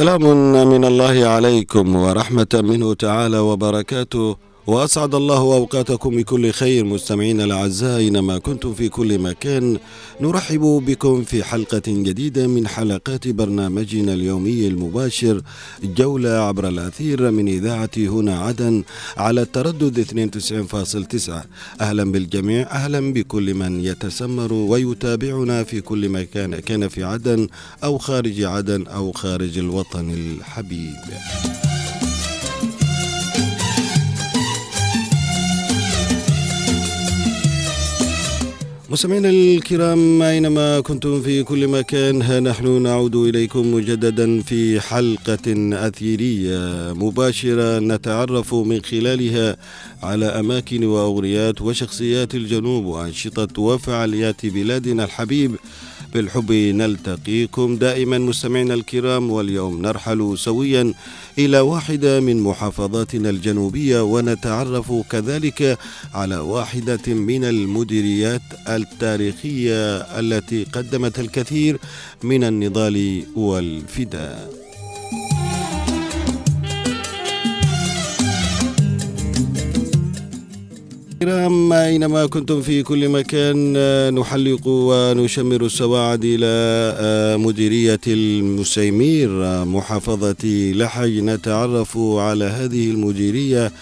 سلام من الله عليكم ورحمة منه تعالى وبركاته. وأسعد الله أوقاتكم بكل خير مستمعينا الأعزاء أينما كنتم في كل مكان. نرحب بكم في حلقة جديدة من حلقات برنامجنا اليومي المباشر جولة عبر الأثير من إذاعة هنا عدن على التردد 92.9 أهلا بالجميع أهلا بكل من يتسمر ويتابعنا في كل مكان كان في عدن أو خارج عدن أو خارج الوطن الحبيب. مستمعينا الكرام أينما كنتم في كل مكان ها نحن نعود إليكم مجددا في حلقة أثيرية مباشرة نتعرف من خلالها على أماكن وأغنيات وشخصيات الجنوب وأنشطة وفعاليات بلادنا الحبيب بالحب نلتقيكم دائما مستمعينا الكرام واليوم نرحل سويا إلى واحدة من محافظاتنا الجنوبية ونتعرف كذلك على واحدة من المديريات التاريخية التي قدمت الكثير من النضال والفداء. الكرام أينما كنتم في كل مكان نحلق ونشمر السواعد إلى مديرية المسيمير محافظة لحج نتعرف على هذه المديرية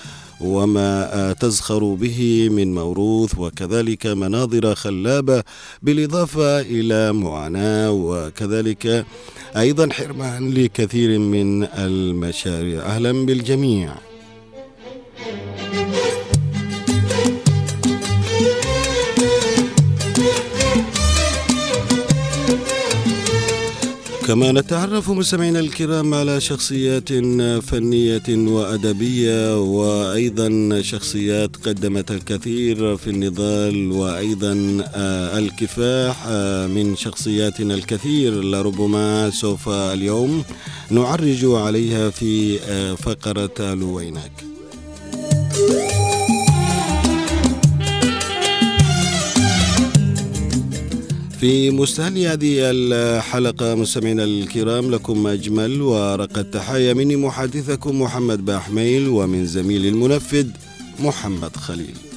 وما تزخر به من موروث وكذلك مناظر خلابة بالإضافة إلى معاناة وكذلك أيضا حرمان لكثير من المشاريع. أهلا بالجميع. كما نتعرف مستمعينا الكرام على شخصيات فنية وأدبية وأيضا شخصيات قدمت الكثير في النضال وأيضا الكفاح من شخصياتنا الكثير لربما سوف اليوم نعرج عليها في فقرة لوينك في مستهل هذه الحلقة مستمعينا الكرام لكم أجمل ورقة تحايا مني محادثكم محمد باحميل ومن زميل المنفذ محمد خليل.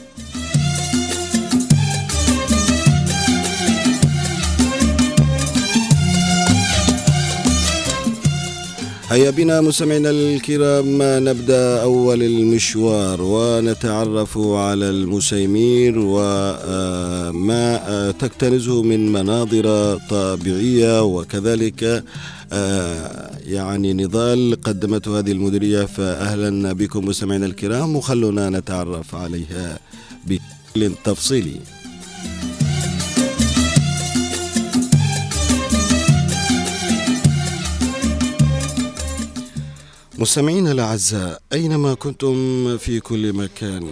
هيا بنا مستمعينا الكرام نبدأ أول المشوار ونتعرف على المسيمير وما تكتنزه من مناظر طبيعيه وكذلك يعني نضال قدمته هذه المديرية فاهلا بكم مستمعينا الكرام وخلونا نتعرف عليها بشكل تفصيلي مستمعينا الأعزاء أينما كنتم في كل مكان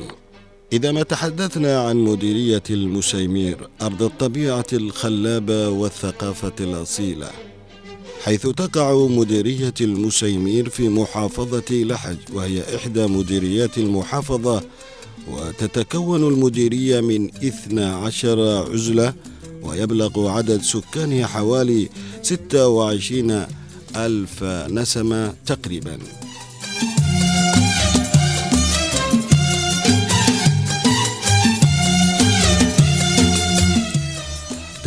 إذا ما تحدثنا عن مديرية المسيمير أرض الطبيعة الخلابة والثقافة الأصيلة حيث تقع مديرية المسيمير في محافظة لحج وهي إحدى مديريات المحافظة وتتكون المديرية من 12 عزلة ويبلغ عدد سكانها حوالي 26 ألف نسمة تقريبا.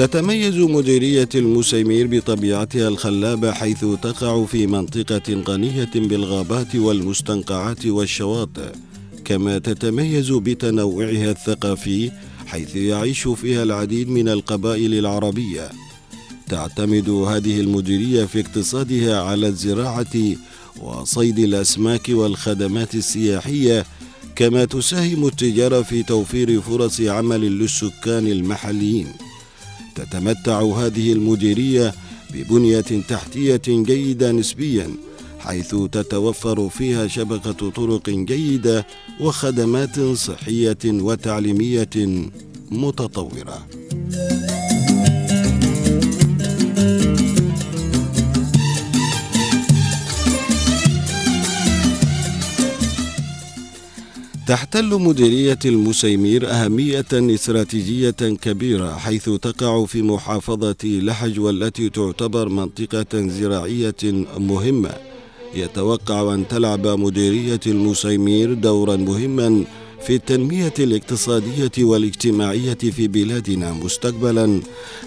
تتميز مديرية المسيمير بطبيعتها الخلابة حيث تقع في منطقة غنية بالغابات والمستنقعات والشواطئ كما تتميز بتنوعها الثقافي حيث يعيش فيها العديد من القبائل العربية. تعتمد هذه المديرية في اقتصادها على الزراعة وصيد الأسماك والخدمات السياحية كما تساهم التجارة في توفير فرص عمل للسكان المحليين. تتمتع هذه المديرية ببنية تحتية جيدة نسبيا حيث تتوفر فيها شبكة طرق جيدة وخدمات صحية وتعليمية متطورة. تحتل مديرية المسيمير أهمية استراتيجية كبيرة حيث تقع في محافظة لحج والتي تعتبر منطقة زراعية مهمة. يتوقع أن تلعب مديرية المسيمير دورا مهما في التنمية الاقتصادية والاجتماعية في بلادنا مستقبلا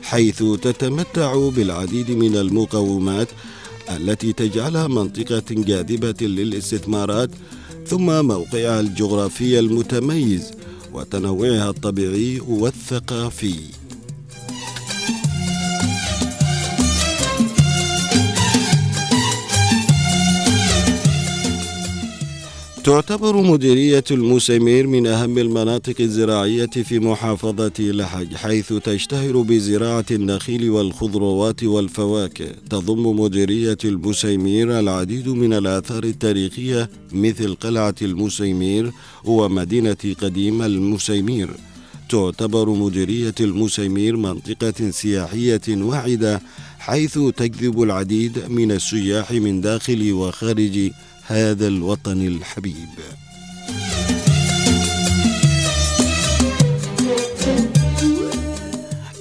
حيث تتمتع بالعديد من المقومات التي تجعلها منطقة جاذبة للاستثمارات ثم موقعها الجغرافي المتميز وتنوعها الطبيعي والثقافي. تعتبر مديرية المسمير من أهم المناطق الزراعية في محافظة لحج حيث تشتهر بزراعة النخيل والخضروات والفواكه. تضم مديرية المسيمير العديد من الآثار التاريخية مثل قلعة المسيمير ومدينة قديم المسيمير تعتبر مديرية المسيمير منطقة سياحية واعدة حيث تجذب العديد من السياح من داخل وخارج هذا الوطن الحبيب.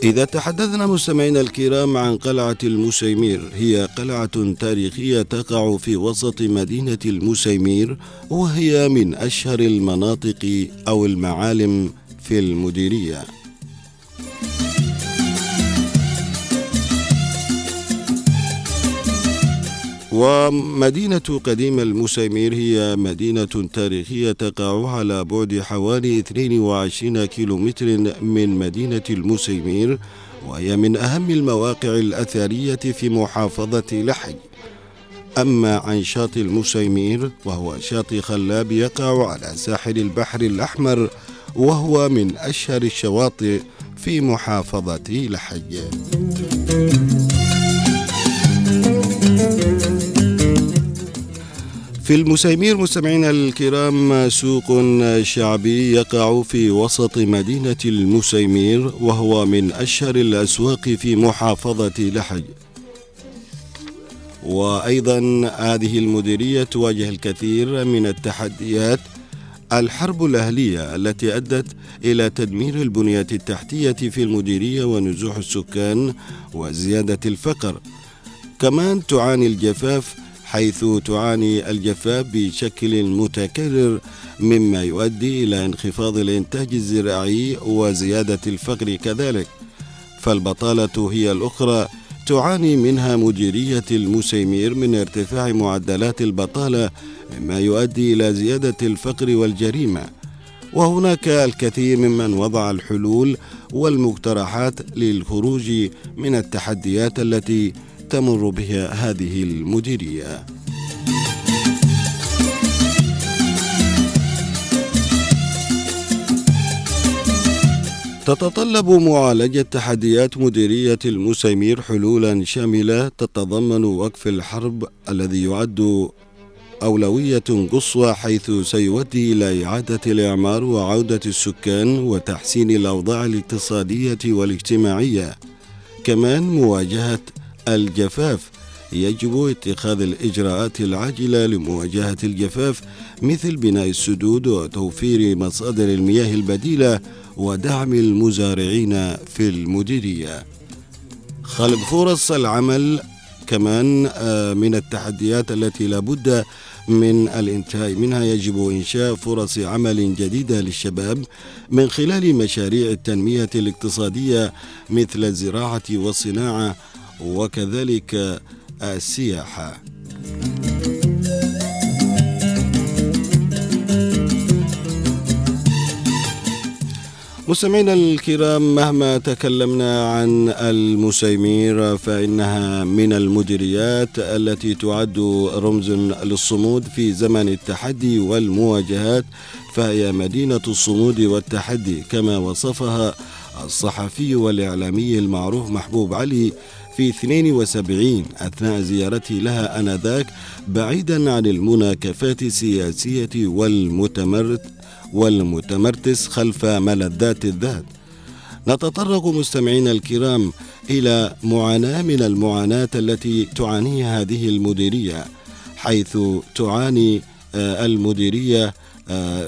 إذا تحدثنا مستمعينا الكرام عن قلعة المسيمير هي قلعة تاريخية تقع في وسط مدينة المسيمير وهي من أشهر المناطق أو المعالم في المديرية. ومدينة قديم المسامير هي مدينة تاريخية تقع على بعد حوالي 22 كيلومتر من مدينة المسيمير وهي من أهم المواقع الأثرية في محافظة لحج أما عن شاطئ المسيمير وهو شاطئ خلاب يقع على ساحل البحر الأحمر وهو من أشهر الشواطئ في محافظة لحج في المسيمير مستمعينا الكرام سوق شعبي يقع في وسط مدينة المسيمير وهو من أشهر الأسواق في محافظة لحج وأيضا هذه المديرية تواجه الكثير من التحديات. الحرب الأهلية التي أدت إلى تدمير البنية التحتية في المديرية ونزوح السكان وزيادة الفقر. كمان تعاني الجفاف حيث تعاني الجفاف بشكل متكرر مما يؤدي إلى انخفاض الإنتاج الزراعي وزيادة الفقر كذلك. فالبطالة هي الأخرى تعاني منها مديرية المسيمير من ارتفاع معدلات البطالة مما يؤدي إلى زيادة الفقر والجريمة. وهناك الكثير ممن وضع الحلول والمقترحات للخروج من التحديات التي تمر بها هذه المديرية. تتطلب معالجة تحديات مديرية المسيمير حلولا شاملة تتضمن وقف الحرب الذي يعد أولوية قصوى حيث سيؤدي إلى إعادة الإعمار وعودة السكان وتحسين الأوضاع الاقتصادية والاجتماعية. كمان مواجهة الجفاف يجب اتخاذ الإجراءات العاجلة لمواجهة الجفاف مثل بناء السدود وتوفير مصادر المياه البديلة ودعم المزارعين في المديرية. خلق فرص العمل كمان آه، من التحديات التي لابد من الانتهاء منها يجب إنشاء فرص عمل جديدة للشباب من خلال مشاريع التنمية الاقتصادية مثل الزراعة والصناعة وكذلك السياحة مستمعينا الكرام مهما تكلمنا عن المسيمير فإنها من المديريات التي تعد رمز للصمود في زمن التحدي والمواجهات فهي مدينة الصمود والتحدي. كما وصفها الصحفي والإعلامي المعروف محبوب علي في 72 أثناء زيارتي لها آنذاك بعيدا عن المناكفات السياسية والمتمرد والمتمرتس خلف ملذات الذات نتطرق مستمعينا الكرام إلى معاناة من المعاناة التي تعانيها هذه المديرية حيث تعاني آه، المديرية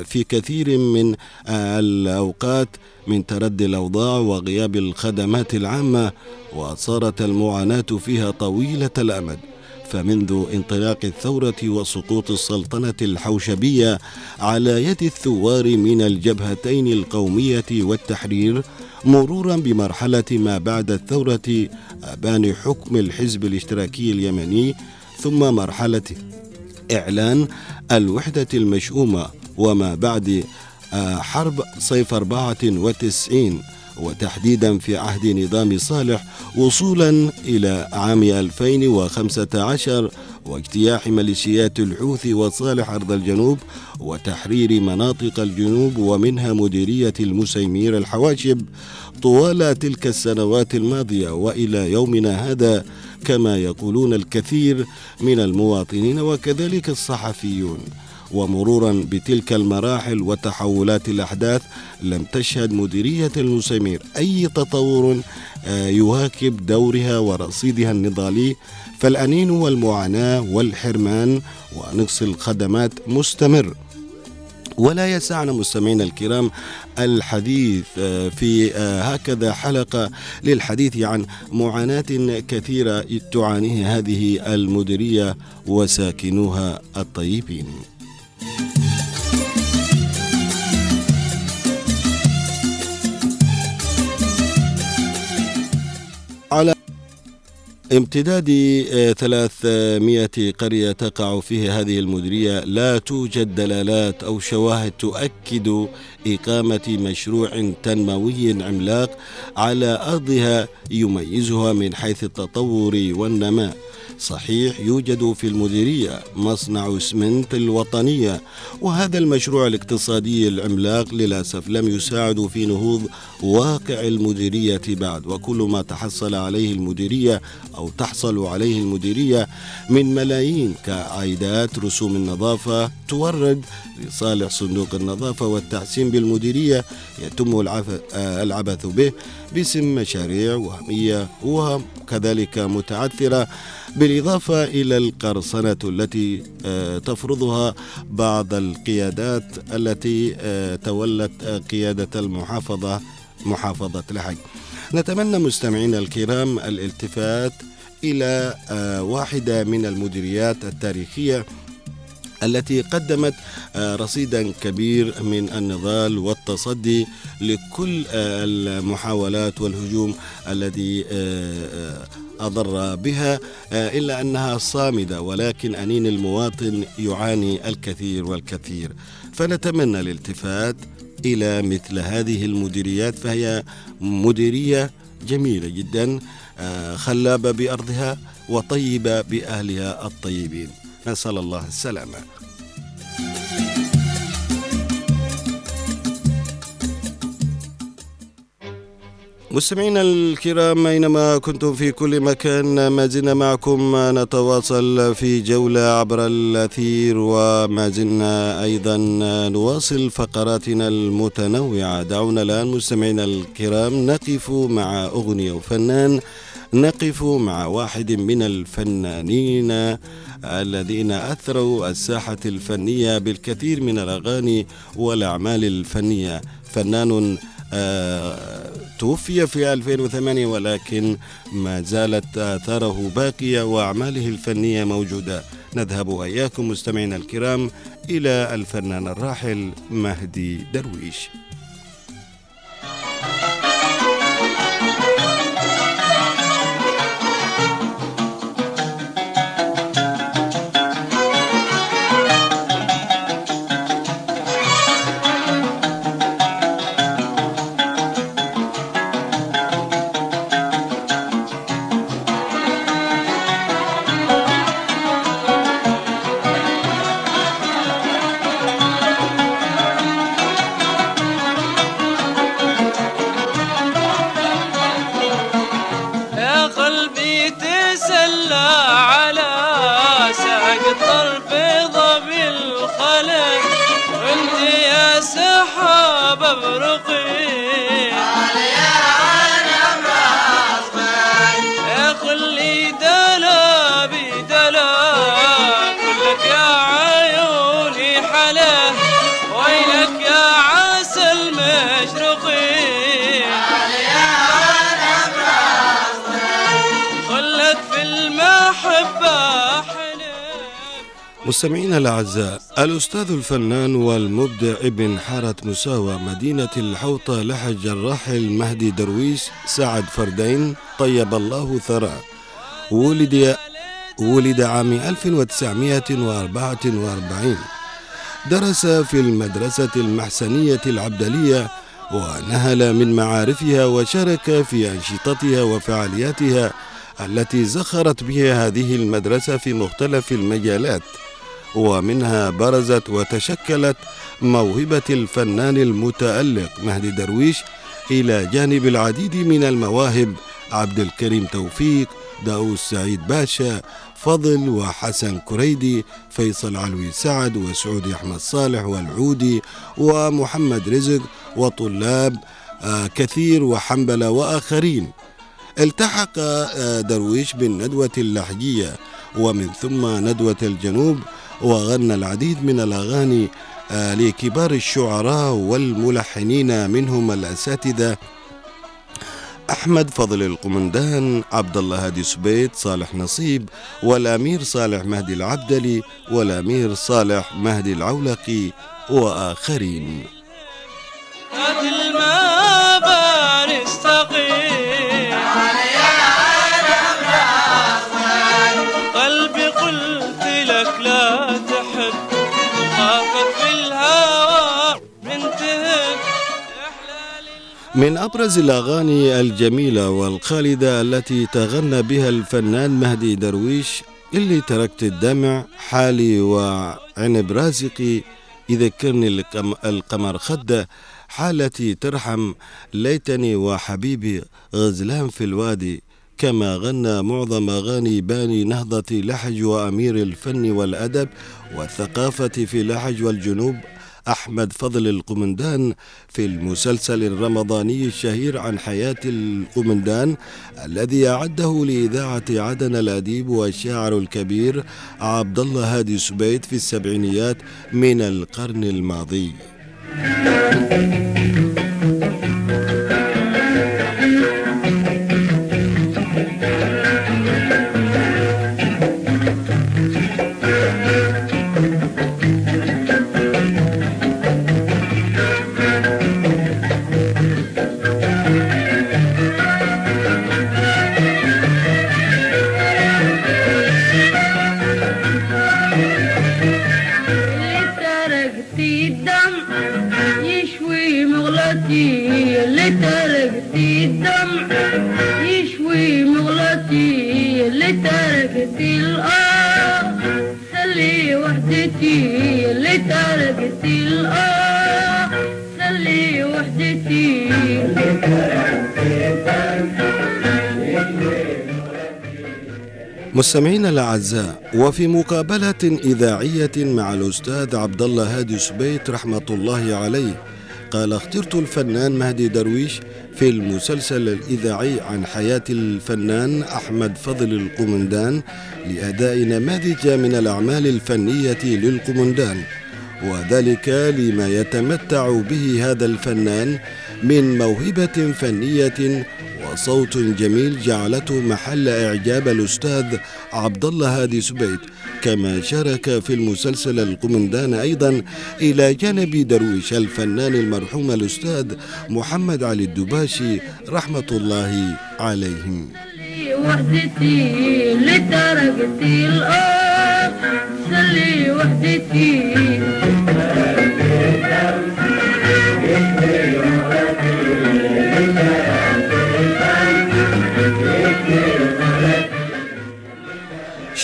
في كثير من آه، الأوقات من تردي الأوضاع وغياب الخدمات العامة وصارت المعاناة فيها طويلة الأمد. فمنذ انطلاق الثورة وسقوط السلطنة الحوشبية على يد الثوار من الجبهتين القومية والتحرير مرورا بمرحلة ما بعد الثورة أبان حكم الحزب الاشتراكي اليمني ثم مرحلة إعلان الوحدة المشؤومة. وما بعد آه، حرب صيف 94 وتحديدا في عهد نظام صالح وصولا إلى عام 2015 واجتياح ميليشيات الحوثي وصالح أرض الجنوب وتحرير مناطق الجنوب ومنها مديرية المسيمير الحواشب طوال تلك السنوات الماضية وإلى يومنا هذا كما يقولون الكثير من المواطنين وكذلك الصحفيون. ومرورا بتلك المراحل وتحولات الأحداث لم تشهد مديرية المسامير أي تطور آه، يواكب دورها ورصيدها النضالي. فالأنين والمعاناة والحرمان ونقص الخدمات مستمر. ولا يسعنا مستمعينا الكرام الحديث آه، في آه، هكذا حلقة للحديث عن معاناة كثيرة تعانيها هذه المديرية وساكنوها الطيبين. امتداد 300 آه، قرية تقع فيها هذه المديرية لا توجد دلالات أو شواهد تؤكد إقامة مشروع تنموي عملاق على أرضها يميزها من حيث التطور والنماء صحيح يوجد في المديرية مصنع اسمنت الوطنية وهذا المشروع الاقتصادي العملاق للأسف لم يساعد في نهوض واقع المديرية بعد. وكل ما تحصل عليه المديرية أو تحصل عليه المديرية من ملايين كعائدات رسوم النظافة تورد لصالح صندوق النظافة والتحسين بالمديرية يتم العبث به باسم مشاريع وهمية وكذلك متعثرة بالإضافة إلى القرصنة التي آه، تفرضها بعض القيادات التي آه، تولت قيادة المحافظة محافظة لحج نتمنى مستمعينا الكرام الالتفات إلى آه، واحدة من المديريات التاريخية التي قدمت رصيدا كبير من النضال والتصدي لكل المحاولات والهجوم الذي أضر بها آه، إلا أنها صامدة ولكن أنين المواطن يعاني الكثير والكثير. فنتمنى الالتفات إلى مثل هذه المديريات فهي مديرية جميلة جدا آه، خلابة بأرضها وطيبة بأهلها الطيبين. نسأل الله السلامة. مستمعينا الكرام أينما كنتم في كل مكان ما زلنا معكم نتواصل في جولة عبر الأثير وما زلنا أيضا نواصل فقراتنا المتنوعة. دعونا الآن مستمعينا الكرام نقف مع أغنية وفنان نقف مع واحد من الفنانين الذين أثروا الساحة الفنية بالكثير من الأغاني والأعمال الفنية. فنان توفي في 2008 ولكن ما زالت آثاره باقية وأعماله الفنية موجودة. نذهب وإياكم مستمعينا الكرام إلى الفنان الراحل مهدي درويش. مستمعينا الأعزاء الأستاذ الفنان والمبدع ابن حارة مساوى مدينة الحوطة لحج الراحل مهدي درويش سعد فردين طيب الله ثراه. ولد ولد عام 1944 درس في المدرسة المحسنية العبدلية ونهل من معارفها وشارك في أنشطتها وفعالياتها التي زخرت بها هذه المدرسة في مختلف المجالات. ومنها برزت وتشكلت موهبة الفنان المتألق مهدي درويش إلى جانب العديد من المواهب. عبد الكريم توفيق داوود سعيد باشا فضل وحسن كريدي فيصل علوي سعد وسعودي أحمد صالح والعودي ومحمد رزق وطلاب آه، كثير وحنبلة وآخرين. التحق آه، درويش بالندوة اللحجية ومن ثم ندوة الجنوب وغنى العديد من الأغاني آه، لكبار الشعراء والملحنين منهم الأساتذة أحمد فضل القمندان عبد الله هادي سبيت صالح نصيب والأمير صالح مهدي العبدلي والأمير صالح مهدي العولقي وآخرين. من أبرز الأغاني الجميلة والخالدة التي تغنى بها الفنان مهدي درويش اللي تركت الدمع حالي وعنب رازقي يذكرني القمر خدة حالتي ترحم ليتني وحبيبي غزلان في الوادي. كما غنى معظم أغاني باني نهضة لحج وأمير الفن والأدب والثقافة في لحج والجنوب أحمد فضل القمندان في المسلسل الرمضاني الشهير عن حياة القمندان الذي أعده لإذاعة عدن الأديب والشاعر الكبير عبد الله هادي سبيت في السبعينيات من القرن الماضي. مستمعينا الأعزاء وفي مقابلة إذاعية مع الأستاذ عبد الله هادي سبيت رحمة الله عليه قال اخترت الفنان مهدي درويش في المسلسل الإذاعي عن حياة الفنان أحمد فضل القمندان لأداء نماذج من الأعمال الفنية للقمندان وذلك لما يتمتع به هذا الفنان من موهبة فنية وصوت جميل جعلته محل إعجاب الأستاذ عبد الله هادي سبيت كما شارك في المسلسل القمندان أيضا إلى جانب درويش الفنان المرحوم الأستاذ محمد علي الدباشي رحمة الله عليهم. وحدتي لدرجتي الأرض سلي وحدتي.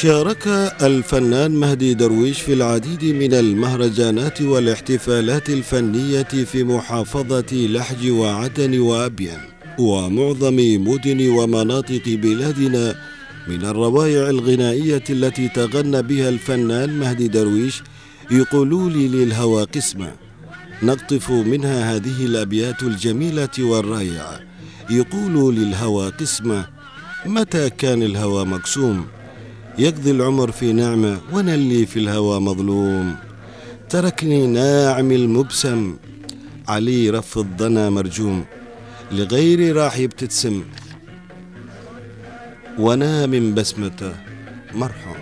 شارك الفنان مهدي درويش في العديد من المهرجانات والاحتفالات الفنية في محافظة لحج وعدن وأبين ومعظم مدن ومناطق بلادنا من الروائع الغنائية التي تغنى بها الفنان مهدي درويش يقولوا لي للهوى قسمة. نقطف منها هذه الأبيات الجميلة والرائعة. يقول للهوى قسمة. متى كان الهوى مقسوم؟ يقضي العمر في نعمة وأنا اللي في الهوى مظلوم. تركني ناعم المبسم علي رف الضنا مرجوم. لغيري راح يبتسم وأنا من بسمته مرحوم.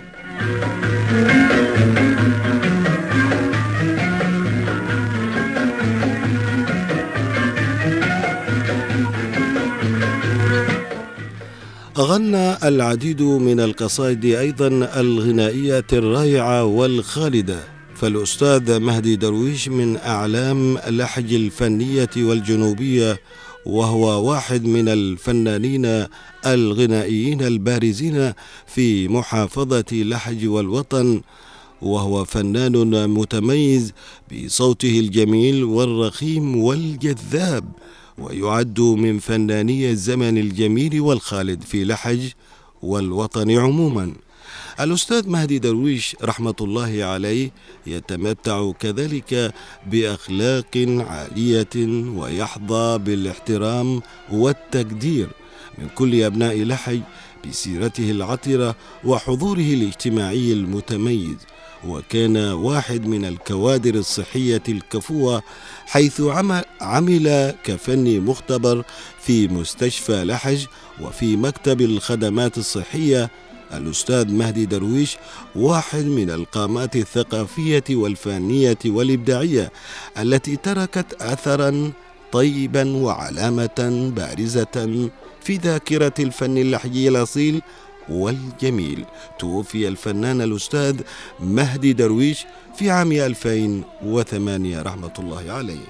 غنى العديد من القصائد أيضا الغنائية الرائعة والخالدة. فالأستاذ مهدي درويش من أعلام لحج الفنية والجنوبية وهو واحد من الفنانين الغنائيين البارزين في محافظة لحج والوطن وهو فنان متميز بصوته الجميل والرخيم والجذاب. ويعد من فناني الزمن الجميل والخالد في لحج والوطن عموما. الأستاذ مهدي درويش رحمة الله عليه يتمتع كذلك بأخلاق عالية ويحظى بالاحترام والتقدير من كل أبناء لحج بسيرته العطرة وحضوره الاجتماعي المتميز. وكان واحد من الكوادر الصحية الكفوة حيث عمل كفني مختبر في مستشفى لحج وفي مكتب الخدمات الصحية. الأستاذ مهدي درويش واحد من القامات الثقافية والفنية والإبداعية التي تركت أثرا طيبا وعلامة بارزة في ذاكرة الفن اللحجي الأصيل والجميل. توفي الفنان الأستاذ مهدي درويش في عام 2008 رحمة الله عليه.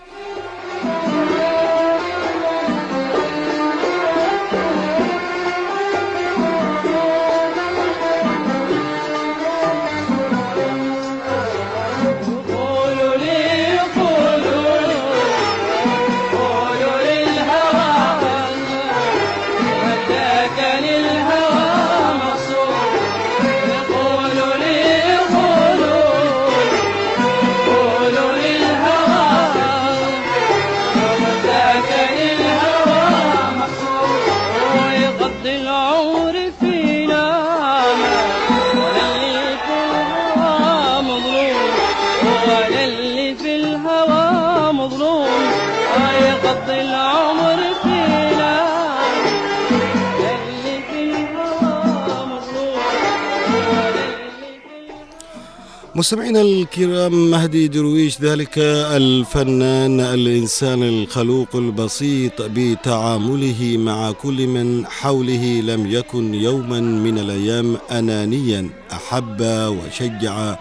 مستمعينا الكرام مهدي درويش ذلك الفنان الإنسان الخلوق البسيط بتعامله مع كل من حوله لم يكن يوما من الأيام أنانيا. أحب وشجع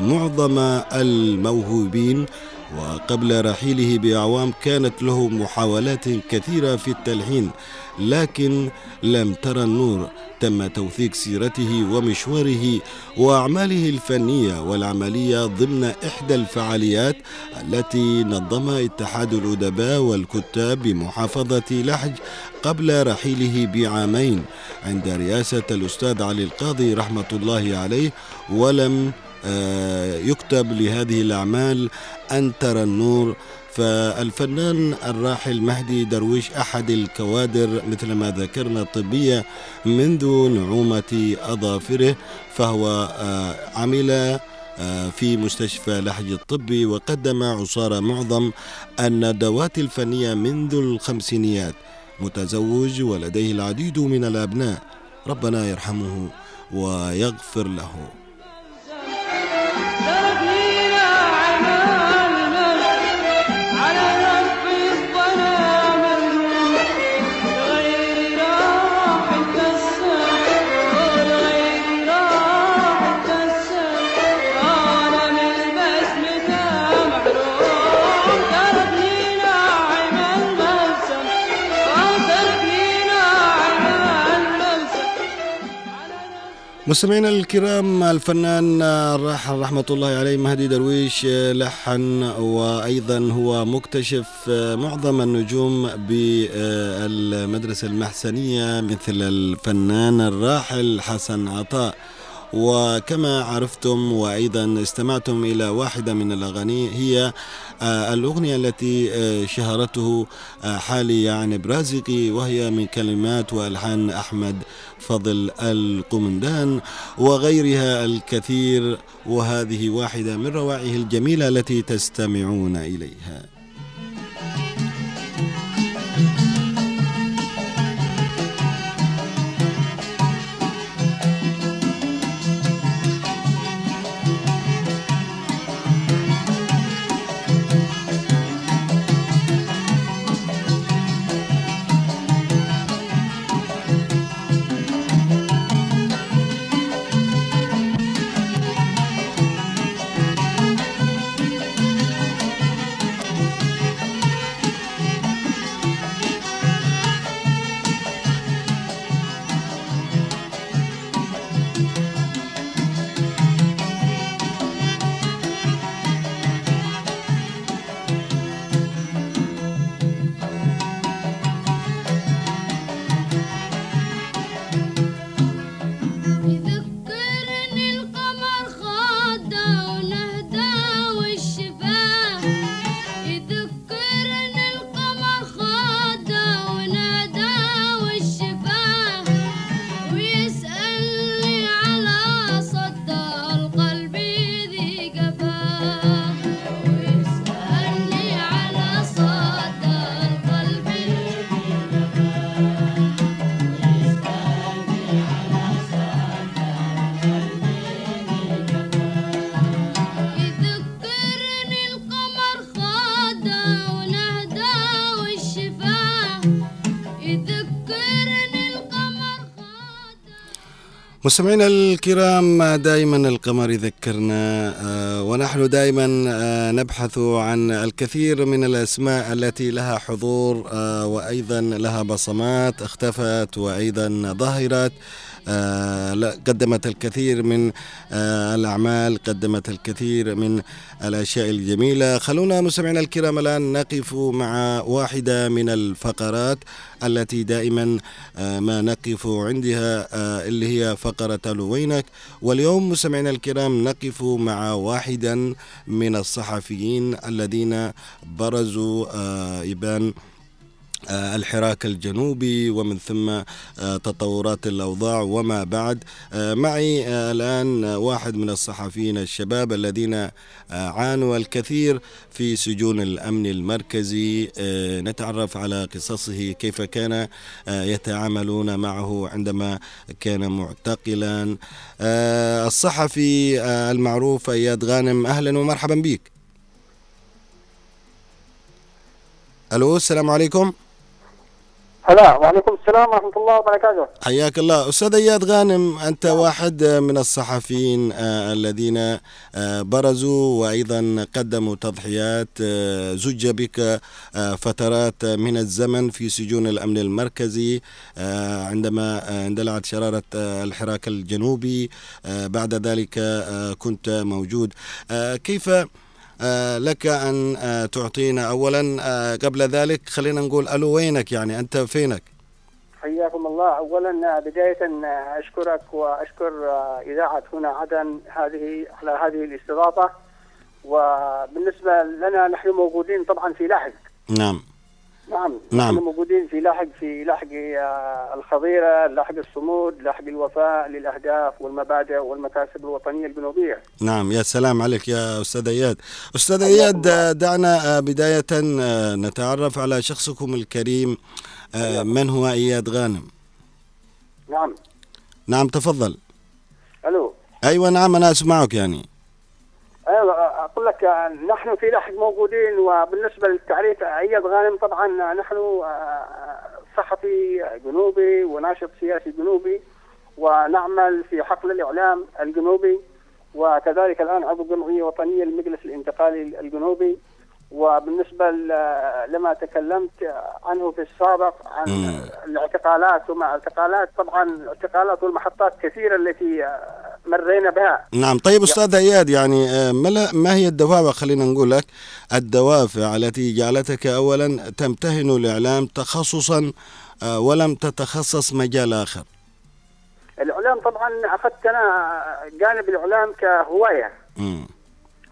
معظم الموهوبين وقبل رحيله بأعوام كانت له محاولات كثيرة في التلحين لكن لم ترى النور. تم توثيق سيرته ومشواره وأعماله الفنية والعملية ضمن إحدى الفعاليات التي نظمها اتحاد الأدباء والكتاب بمحافظة لحج قبل رحيله بعامين. عند رئاسة الأستاذ علي القاضي رحمة الله عليه ولم يكتب لهذه الأعمال أن ترى النور. فالفنان الراحل مهدي درويش أحد الكوادر مثل ما ذكرنا الطبية منذ نعومة أظافره فهو آه، عمل آه، في مستشفى لحج الطبي وقدم عصارة معظم الندوات الفنية منذ الخمسينيات. متزوج ولديه العديد من الأبناء. ربنا يرحمه ويغفر له. مستمعينا الكرام الفنان الراحل رحمة الله عليه مهدي درويش لحن وأيضا هو مكتشف معظم النجوم بالمدرسة المحسنية مثل الفنان الراحل حسن عطاء. وكما عرفتم وأيضا استمعتم إلى واحدة من الأغاني هي آه، الأغنية التي آه، شهرته آه، حالي يعني برازقي وهي من كلمات وألحان أحمد فضل القمندان وغيرها الكثير وهذه واحدة من روائعه الجميلة التي تستمعون إليها. مستمعينا الكرام دائما القمر يذكرنا آه، ونحن دائما آه، نبحث عن الكثير من الأسماء التي لها حضور آه، وأيضا لها بصمات اختفت وأيضا ظهرت قدمت الكثير من آه، الأعمال قدمت الكثير من الأشياء الجميلة. خلونا مستمعينا الكرام الآن نقف مع واحدة من الفقرات التي دائما آه، ما نقف عندها اللي هي فقرة وينك واليوم مستمعينا الكرام نقف مع واحدا من الصحفيين الذين برزوا إبان آه، الحراك الجنوبي ومن ثم آه، تطورات الأوضاع وما بعد. آه، معي الآن واحد من الصحفيين الشباب الذين عانوا الكثير في سجون الأمن المركزي. نتعرف على قصصه كيف كان يتعاملون معه عندما كان معتقلا. الصحفي المعروف أياد غانم أهلا ومرحبا بك. ألو السلام عليكم. هلا وعليكم السلام ورحمة الله وبركاته. حياك الله. أستاذ أياد غانم أنت واحد من الصحفيين آه الذين آه برزوا وأيضا قدموا تضحيات آه زج بك فترات من الزمن في سجون الأمن المركزي عندما اندلعت شرارة الحراك الجنوبي بعد ذلك كنت موجود. كيف لك أن آه، تعطينا أولا آه، قبل ذلك خلينا نقول ألو وينك يعني؟ أنت فينك؟ حياكم الله. أولا بداية أشكرك وأشكر إذاعة هنا عدن هذه على هذه الاستضافة. وبالنسبة لنا نحن موجودين طبعا في لاحق. نعم. نعم نعم موجودين في لاحق في لاحق آه، الخضيرة، لاحق الصمود، لاحق الوفاء للأهداف والمبادئ والمكاسب الوطنية الجنوبيه. نعم يا سلام عليك يا أستاذ إياد. أستاذ إياد دعنا آه، بداية آه، نتعرف على شخصكم الكريم من هو إياد غانم؟ نعم نعم تفضل. ألو أيوه نعم أنا أسمعك يعني. أيوه أقول لك نحن في لاحق موجودين وبالنسبة للتعريف اياد غانم طبعا نحن آه، صحفي جنوبي وناشط سياسي جنوبي ونعمل في حقل الإعلام الجنوبي وكذلك الآن عضو جمعية وطنية للمجلس الانتقالي الجنوبي. وبالنسبة لما تكلمت عنه في السابق عن الاعتقالات ومع الاعتقالات طبعا الاعتقالات والمحطات كثيرة التي مرينا بها. نعم. طيب أستاذ أياد يعني آه، ما هي الدوافع خلينا نقول لك الدوافع التي جعلتك اولا تمتهن الإعلام تخصصا آه، ولم تتخصص مجال آخر؟ الإعلام طبعا أخذت أنا جانب الإعلام كهواية. م.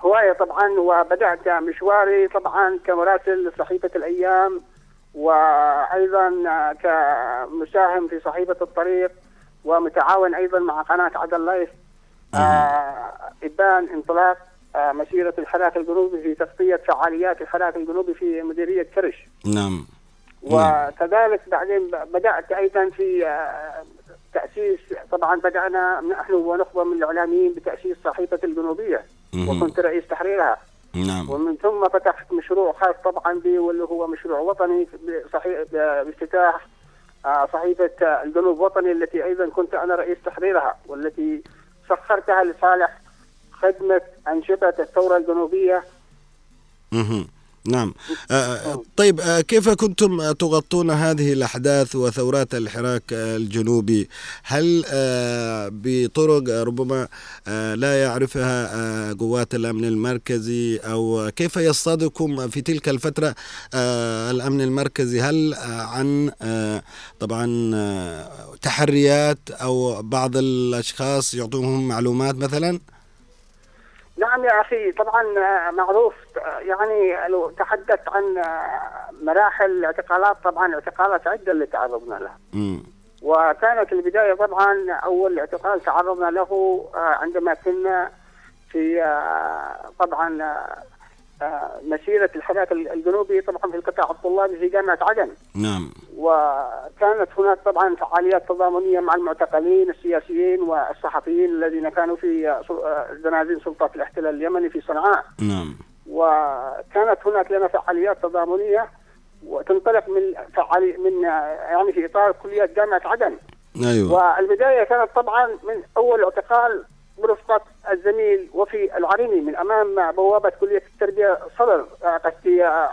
هواية طبعا وبدأت مشواري طبعا كمراسل صحيفة الأيام وأيضا كمساهم في صحيفة الطريق. ومتعاون أيضا مع قناة عدن لايف. آه إبان انطلاق آه مسيرة الحراك الجنوبي في تغطية فعاليات الحراك الجنوبي في مديرية كرش. نعم. وكذلك بعدين بدأت أيضا في آه تأسيس طبعا بدأنا نحن ونخبة من الإعلاميين بتأسيس صحيفة الجنوبية وكنت رئيس تحريرها. نعم. ومن ثم فتحت مشروع خاص طبعا بي واللي هو مشروع وطني بافتتاح صحيفة الجنوب وطني التي أيضا كنت أنا رئيس تحريرها والتي سخرتها لصالح خدمة أنشطة الثورة الجنوبية. نعم. آه، آه، طيب آه، كيف كنتم تغطون هذه الأحداث وثورات الحراك الجنوبي؟ هل بطرق ربما لا يعرفها قوات الأمن المركزي؟ أو كيف يصطادكم في تلك الفترة الأمن المركزي؟ هل عن طبعا تحريات أو بعض الأشخاص يعطونهم معلومات مثلا؟ نعم يا أخي طبعا آه، معروف آه، يعني لو تحدث عن آه، مراحل اعتقالات طبعا اعتقالات عدة اللي تعرضنا لها. وكانت البداية طبعا أول اعتقال تعرضنا له عندما كنا في طبعا مسيرة الحراك الجنوبي طبعا في القطاع الطلابي في جامعة عدن نعم. وكانت هناك طبعا فعاليات تضامنية مع المعتقلين السياسيين والصحفيين الذين كانوا في زنازين سلطات الاحتلال اليمني في صنعاء. نعم. وكانت هناك لنا فعاليات تضامنية وتنطلق من فعالي من يعني في إطار كليات جامعة عدن أيوه. والبداية كانت طبعا من أول اعتقال برفقه الزميل وفي العريني من أمام بوابة كلية التربية صدر آه،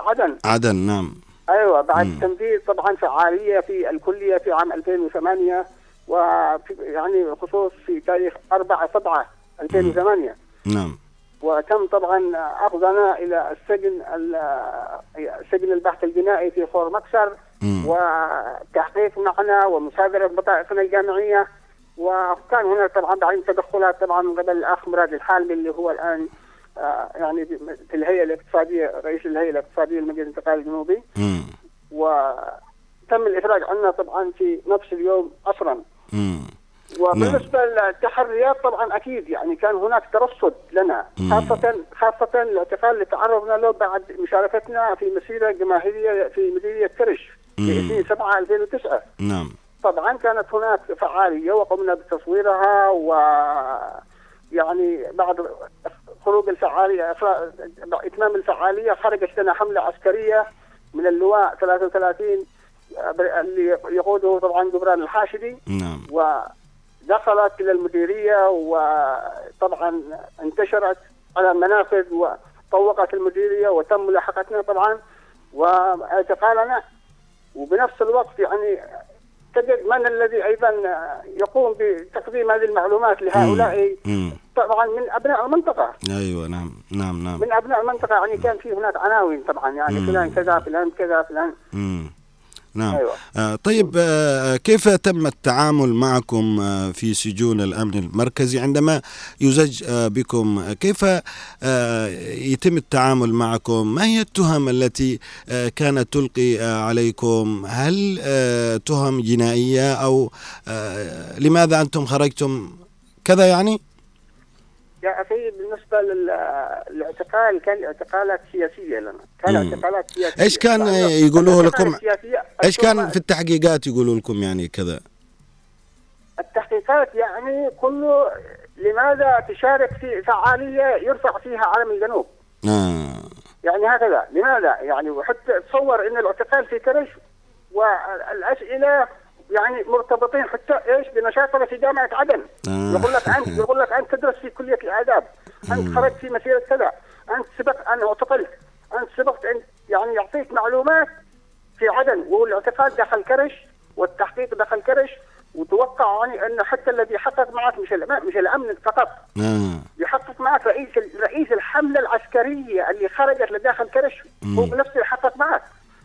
عدن. عدن نعم. أيوه بعد مم. تنفيذ طبعا فعالية في الكلية في عام 2008 وفي يعني خصوص في تاريخ 4 7 2008 نعم. وتم طبعا أخذنا إلى السجن ال- سجن البحث الجنائي في خور مكسر. وتحقيق معنا ومصادره بطائقنا الجامعية. وكان هناك طبعا بعدين تدخلات طبعا من قبل الأخ مراد الحالمي اللي هو الآن آه، يعني في الهيئة الاقتصادية رئيس الهيئة الاقتصادية لمجلس الانتقال الجنوبي. وتم الافراج عنا طبعا في نفس اليوم مم. وبالنسبة للتحريات طبعا أكيد يعني كان هناك ترصد لنا. خاصه خاصة الاعتقال اللي تعرضنا له بعد مشاركتنا في مسيرة جماهيرية في مديريه كرش في مم. 2 7 2009 نعم طبعا كانت هناك فعالية وقمنا بتصويرها و يعني بعد خروج الفعالية إتمام الفعالية خرجت لنا حملة عسكرية من اللواء 33 اللي يقوده طبعا جبران الحاشدي. نعم. ودخلت إلى المديرية وطبعا انتشرت على المنافذ وطوقت المديرية وتم ملاحقتنا طبعا. وإعتقالنا وبنفس الوقت يعني تجد من الذي أيضا يقوم بتقديم هذه المعلومات لهؤلاء. طبعا من أبناء المنطقة أيوه نعم نعم نعم من أبناء المنطقة يعني كان في هناك عناوين طبعا يعني. فلان كذا فلان كذا فلان. نعم. أيوة. آه طيب آه كيف تم التعامل معكم آه في سجون الأمن المركزي عندما يزج آه بكم؟ آه، كيف آه يتم التعامل معكم؟ ما هي التهم التي آه كانت تلقي آه عليكم؟ هل آه تهم جنائية أو آه لماذا أنتم خرجتم؟ كذا يعني؟ أخي بالنسبة لل- للاعتقال كان اعتقالات سياسية لنا. كان مم. اعتقالات سياسية. إيش كان يقولوه لكم؟ إيش كان في التحقيقات يقولوا لكم يعني كذا؟ التحقيقات يعني كله لماذا تشارك في فعالية يرفع فيها علم الجنوب؟ آه. يعني هكذا. لماذا؟ يعني وحتى تصور إن الاعتقال في كرش والأسئلة يعني مرتبطين حتى إيش بنشاطنا في جامعة عدن. آه. يقول لك انت يقول لك أنت تدرس في كلية الآداب. أنت خرجت في مسيرة كذا. أنت سبق أن اعتقلت. أنت سبقت ان يعني يعطيك معلومات في عدن. والاعتقال دخل كرش والتحقيق دخل كرش. وتوقع يعني انه حتى الذي يحقق معك مش مش الأمن فقط. آه. يحقق معك رئيس رئيس الحملة العسكرية اللي خرجت لداخل كرش. هو بنفسه يحقق معك.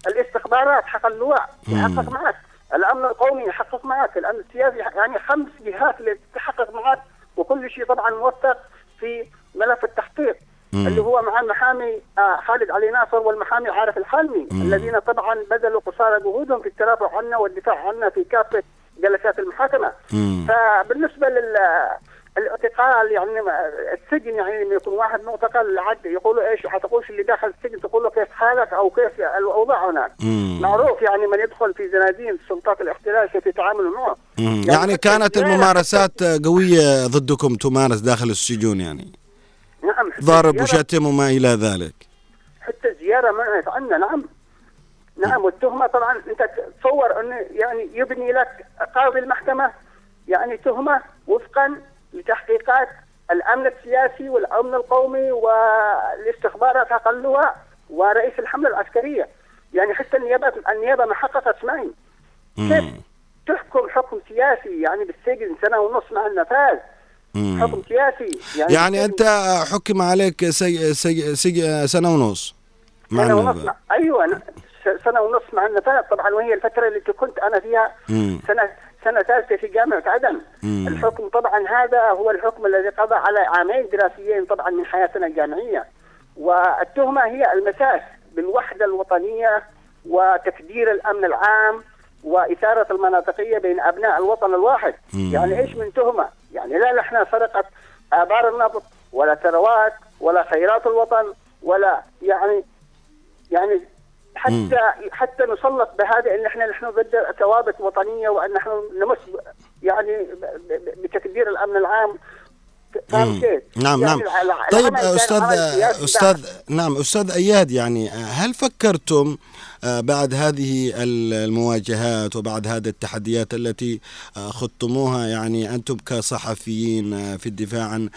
الاستخبارات حق اللواء يحقق معك. الأمن القومي يحقق معك الأمن السياسي يعني خمس جهات اللي تحقق معك وكل شيء طبعا موثق في ملف التحقيق مم. اللي هو مع المحامي آه، خالد علي ناصر والمحامي عارف الحلمي الذين طبعا بذلوا قصارى جهودهم في الترافع عنا والدفاع عنا في كافة جلسات المحاكمة مم. فبالنسبة لل الاعتقال يعني السجن يعني لما يكون واحد معتقل عد يقولوا إيش؟ حتقولش اللي داخل السجن تقول له كيف حالك أو كيف الاوضاع هناك. مم. معروف يعني من يدخل في زنازين سلطات الاحتلال كيف يتعاملوا معه. يعني حتى كانت الممارسات قوية ضدكم تمارس داخل السجون يعني؟ نعم ضرب وشتم وما إلى ذلك. حتى الزياره منعت عنا نعم. نعم والتهمة طبعا أنت تصور أنه يعني يبني لك قاضي المحكمة يعني تهمة وفقا لتحقيقات الأمن السياسي والأمن القومي والاستخبارات اللواء ورئيس الحملة العسكرية يعني حتى النيابه النيابة ما حققت معي كيف. تحكم حكم سياسي يعني بالسجن سنة ونص مع النفاذ. حكم سياسي يعني, يعني أنت حكم عليك سي سي سي سنة ونص مع سنة ونص. مع أيوه سنة ونص مع النفاذ طبعا وهي الفترة اللي كنت أنا فيها مم. سنه سنة ثالثة في جامعة عدن مم. الحكم طبعا هذا هو الحكم الذي قضى على عامين دراسيين طبعا من حياتنا الجامعية والتهمة هي المساس بالوحدة الوطنية وتكدير الأمن العام وإثارة المناطقية بين أبناء الوطن الواحد مم. يعني إيش من تهمة يعني لا نحن سرقه آبار النفط ولا ثروات ولا خيرات الوطن ولا يعني يعني حتى حتى نسلط بهذا إن إحنا نحن ضد ثوابت وطنيه وأن نحن نمس يعني ب- ب- بتكدير الأمن العام. فاهم كيف؟ نعم يعني نعم. طيب أستاذ أستاذ نعم أستاذ أياد يعني هل فكرتم آه، بعد هذه المواجهات وبعد هذه التحديات التي آه، خضتموها يعني أنتم كصحفيين آه، في الدفاع عن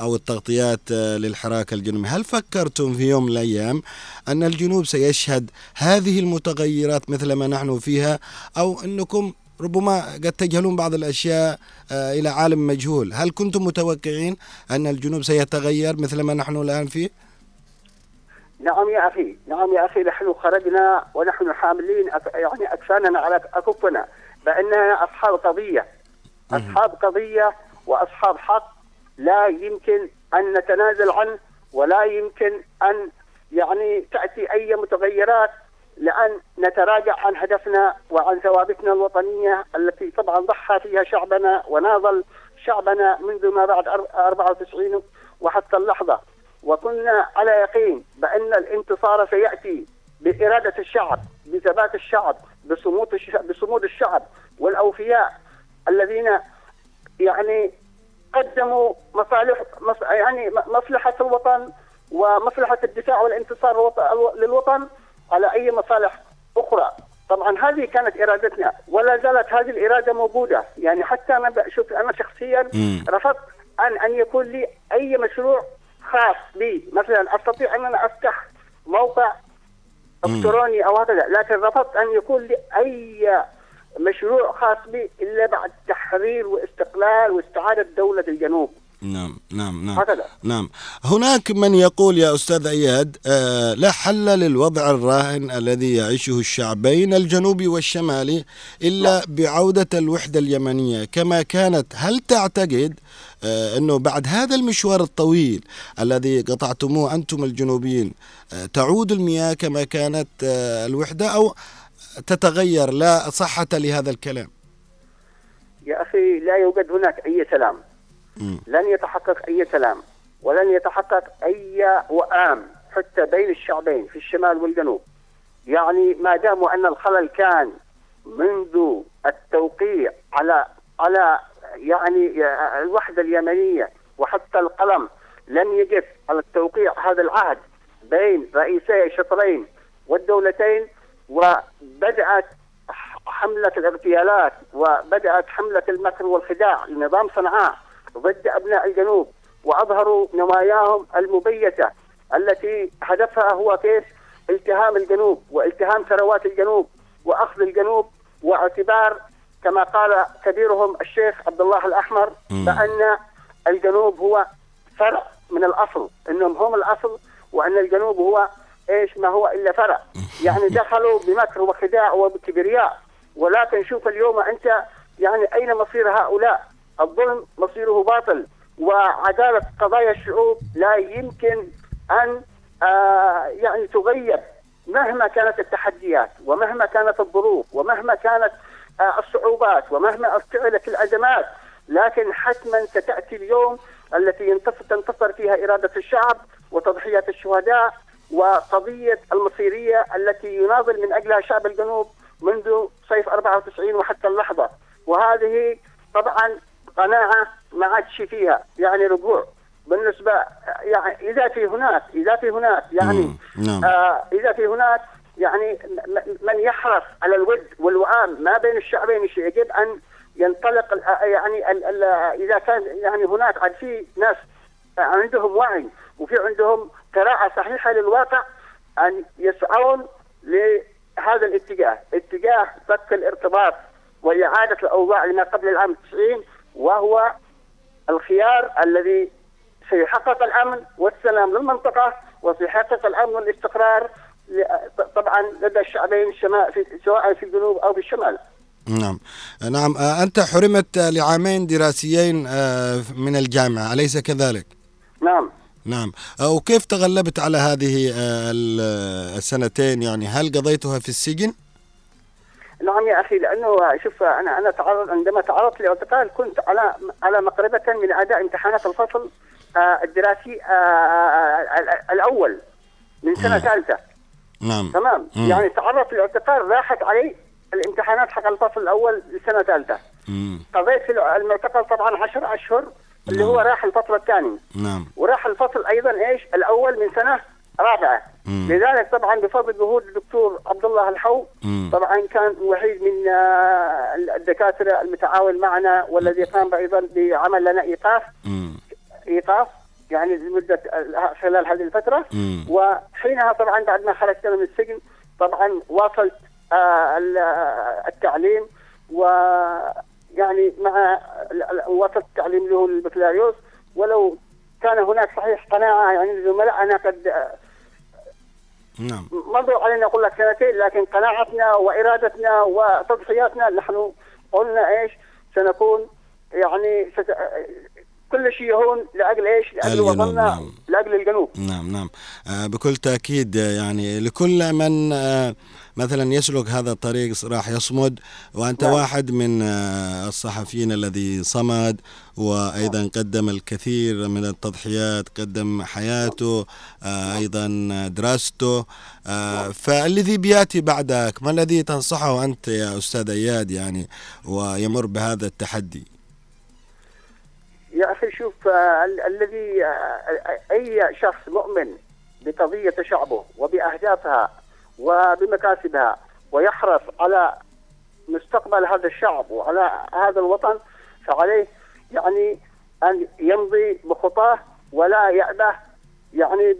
أو التغطيات للحراك الجنوبي هل فكرتم في يوم من الأيام أن الجنوب سيشهد هذه المتغيرات مثل ما نحن فيها أو أنكم ربما قد تجهلون بعض الأشياء إلى عالم مجهول. هل كنتم متوقعين أن الجنوب سيتغير مثل ما نحن الآن فيه؟ نعم يا أخي. نعم يا أخي نحن خرجنا ونحن حاملين يعني أكفاننا على أكفنا بأننا أصحاب قضية. أصحاب قضية وأصحاب حق. لا يمكن أن نتنازل عنه ولا يمكن أن يعني تأتي أي متغيرات. لأن نتراجع عن هدفنا وعن ثوابتنا الوطنية التي طبعا ضحى فيها شعبنا وناضل شعبنا منذ ما بعد 94 وحتى اللحظة. وكنا على يقين بأن الانتصار سيأتي بإرادة الشعب بثبات الشعب بصمود الشعب, بصمود الشعب والأوفياء الذين يعني قدموا مصالح يعني مصلحة الوطن ومصلحة الدفاع والانتصار للوطن. على أي مصالح أخرى. طبعا هذه كانت إرادتنا ولا زالت هذه الإرادة موجودة. يعني حتى أنا شوف أنا شخصيا رفضت أن أن يكون لي أي مشروع خاص بي. مثلا أستطيع أن أنا أفتح موقع إلكتروني أو هكذا لكن رفضت أن يكون لي أي مشروع خاص بي إلا بعد تحرير واستقلال واستعادة دولة الجنوب. نعم نعم نعم هكذا. نعم هناك من يقول يا أستاذ أياد آه لا حل للوضع الراهن الذي يعيشه الشعبين الجنوبي والشمالي إلا لا. نعم. بعودة الوحدة اليمنية كما كانت هل تعتقد آه أنه بعد هذا المشوار الطويل الذي قطعتموه أنتم الجنوبيين آه تعود المياه كما كانت آه الوحدة أو تتغير لا صحة لهذا الكلام يا أخي لا يوجد هناك أي سلام لن يتحقق أي سلام ولن يتحقق أي وئام حتى بين الشعبين في الشمال والجنوب. يعني ما دام أن الخلل كان منذ التوقيع على على يعني الوحدة اليمنية وحتى القلم لم يقف على التوقيع هذا العهد بين رئيسي الشطرين والدولتين وبدأت حملة الاغتيالات وبدأت حملة المكر والخداع لنظام صنعاء. ضد أبناء الجنوب وأظهروا نواياهم المبيتة التي هدفها هو كيف؟ التهام الجنوب والتهام ثروات الجنوب وأخذ الجنوب واعتبار كما قال كبيرهم الشيخ عبد الله الأحمر بأن الجنوب هو فرع من الأصل إنهم هم الأصل وأن الجنوب هو إيش؟ ما هو إلا فرع. يعني دخلوا بمكر وخداع وبكبرياء ولكن شوف اليوم أنت يعني أين مصير هؤلاء؟ الظلم مصيره باطل وعدالة قضايا الشعوب لا يمكن أن آه يعني تغير. مهما كانت التحديات ومهما كانت الظروف ومهما كانت آه الصعوبات ومهما افتعلت الأزمات لكن حتما ستأتي اليوم التي تنتصر فيها إرادة الشعب وتضحيات الشهداء وقضية المصيرية التي يناضل من أجلها شعب الجنوب منذ صيف 94 وحتى اللحظة. وهذه طبعا قناعه ما عادش فيها. يعني رجوع بالنسبة يعني إذا في هناك إذا في هناك يعني نعم. آه إذا في هناك يعني من يحرص على الود والوئام ما بين الشعبين. يجب أن ينطلق يعني ال ال إذا كان يعني هناك عاد في ناس عندهم وعي وفي عندهم قراءة صحيحة للواقع أن يسعون لهذا الاتجاه، اتجاه فك الارتباط وإعادة الأوضاع لما قبل العام 90 وهو الخيار الذي سيحقق الأمن والسلام للمنطقة وسيحقق الأمن والاستقرار طبعا لدى الشعبين سواء في الجنوب أو في الشمال. نعم نعم أنت حرمت لعامين دراسيين آه، من الجامعة أليس كذلك؟ نعم نعم وكيف تغلبت على هذه آه، السنتين يعني هل قضيتها في السجن؟ نعم يا أخي لأنه شوف أنا أنا تعرض عندما تعرضت لاعتقال كنت على على مقربة من أداء امتحانات الفصل آه، الدراسي آه، آه، الأول من سنة ثالثة. نعم. تمام؟ مم. يعني تعرضت لاعتقال راحت علي الامتحانات حق الفصل الأول لسنة ثالثة. قضيت في المعتقل طبعا 10 أشهر اللي هو راح الفصل الثاني. نعم. وراح الفصل أيضا إيش؟ الأول من سنة رابعه مم. لذلك طبعا بفضل جهود الدكتور عبد الله الحو مم. طبعا كان وحيد من آه، الدكاترة المتعاون معنا والذي قام أيضا بعمل لنا إيقاف مم. إيقاف يعني لمدة خلال هذه الفترة مم. وحينها طبعا بعد ما خرجت من السجن طبعا واصلت آه، آه، التعليم ويعني مع ال- ال- واصلت التعليم هو البكالوريوس ولو كان هناك صحيح قناعة يعني زملائنا قد آه، نعم مضوا علينا أقول لك سنتين لكن قناعتنا وإرادتنا وتضحياتنا نحن قلنا إيش سنكون يعني ست... كل شيء هون لأجل إيش؟ لأجل الجنوب، وطننا نعم. لأجل الجنوب نعم نعم آه، بكل تأكيد آه، يعني لكل من آه، مثلا يسلك هذا الطريق راح يصمد وأنت نعم. واحد من آه، الصحفيين الذي صمد وأيضا قدم الكثير من التضحيات قدم حياته آه، أيضا دراسته. آه، فالذي بيأتي بعدك ما الذي تنصحه أنت يا أستاذ أياد يعني ويمر بهذا التحدي؟ يا أخي شوف ال- الذي أي شخص مؤمن بقضية شعبه وبأهدافها وبمكاسبها ويحرص على مستقبل هذا الشعب وعلى هذا الوطن فعليه يعني أن يمضي بخطاه ولا يأبه يعني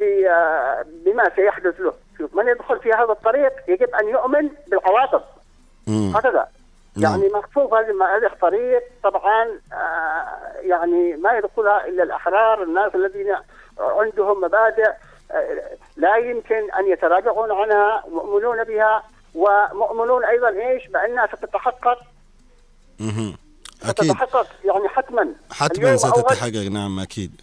بما سيحدث له شوف من يدخل في هذا الطريق يجب أن يؤمن بالعواقب. هكذا نعم. يعني مكفوف هذه هذه الطريق طبعا آه، يعني ما يدخلها إلا الأحرار الناس الذين عندهم مبادئ لا يمكن أن يتراجعون عنها مؤمنون بها ومؤمنون أيضا إيش بانها ستتحقق مهم. أكيد ستتحقق يعني حتما حتما. ستتحقق نعم أكيد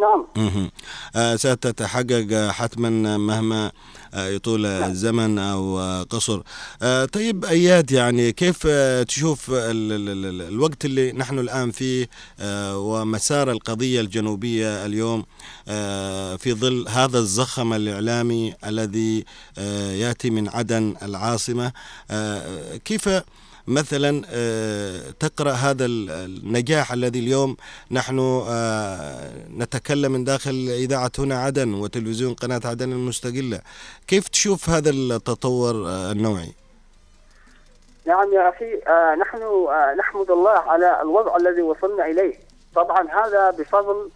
نعم. آه، ستتحقق حتما مهما آه، يطول الزمن أو آه، قصر. آه، طيب أياد يعني كيف آه، تشوف ال- ال- ال- الوقت اللي نحن الآن فيه آه، ومسار القضية الجنوبية اليوم آه، في ظل هذا الزخم الإعلامي الذي آه، يأتي من عدن العاصمة آه، كيف مثلا آه، تقرأ هذا ال- النجاح الذي اليوم نحن آه، نتكلم من داخل إذاعة هنا عدن وتلفزيون قناة عدن المستقلة. كيف تشوف هذا التطور آه، النوعي؟ نعم يا آه نحن نحمد الله على الوضع الذي وصلنا إليه. طبعا هذا بفضل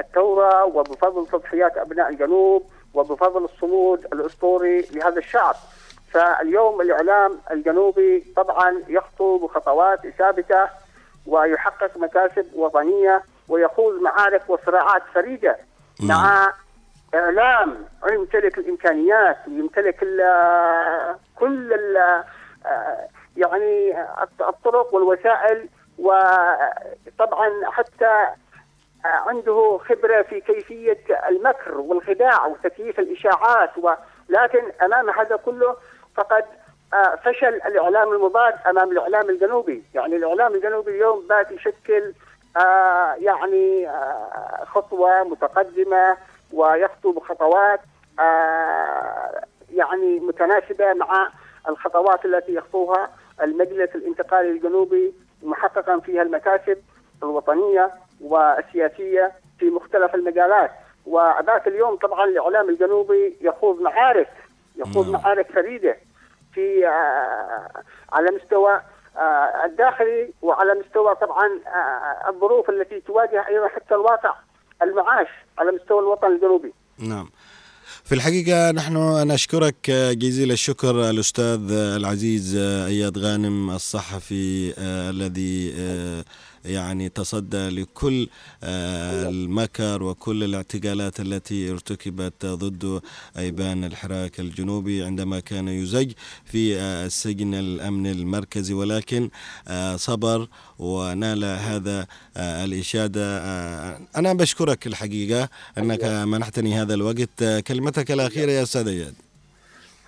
الثوره وبفضل تضحيات أبناء الجنوب وبفضل الصمود الأسطوري لهذا الشعب. فاليوم الإعلام الجنوبي طبعا يخطو بخطوات ثابتة ويحقق مكاسب وطنية ويخوض معارك وصراعات فريدة مع إعلام يمتلك الإمكانيات ويمتلك ال- كل ال- آه، يعني الطرق والوسائل وطبعا حتى عنده خبرة في كيفية المكر والخداع وتكييف الإشاعات ولكن أمام هذا كله فقد آه، فشل الإعلام المضاد أمام الإعلام الجنوبي، يعني الإعلام الجنوبي اليوم بات يشكل آه، يعني آه، خطوة متقدمة ويخطو بخطوات يعني متناسبة مع الخطوات التي يخطوها المجلس الانتقالي الجنوبي محققا فيها المكاسب الوطنية والسياسية في مختلف المجالات. وذاك اليوم طبعا الإعلام الجنوبي يخوض معارك يخوض نعم. معارك فريدة في آه، على مستوى آه، الداخلي وعلى مستوى طبعا آه، الظروف التي تواجه أيضا حتى الواقع المعاش على مستوى الوطن الجنوبي نعم في الحقيقة نحن نشكرك جزيل الشكر الأستاذ العزيز أياد غانم الصحفي الذي يعني تصدى لكل آه، المكر وكل الاعتقالات التي ارتكبت ضد أيبان الحراك الجنوبي عندما كان يزج في آه، السجن الأمن المركزي. ولكن آه، صبر ونال هذا الإشادة. أنا بشكرك الحقيقة أنك منحتني هذا الوقت. كلمتك الأخيرة يا أستاذ أياد.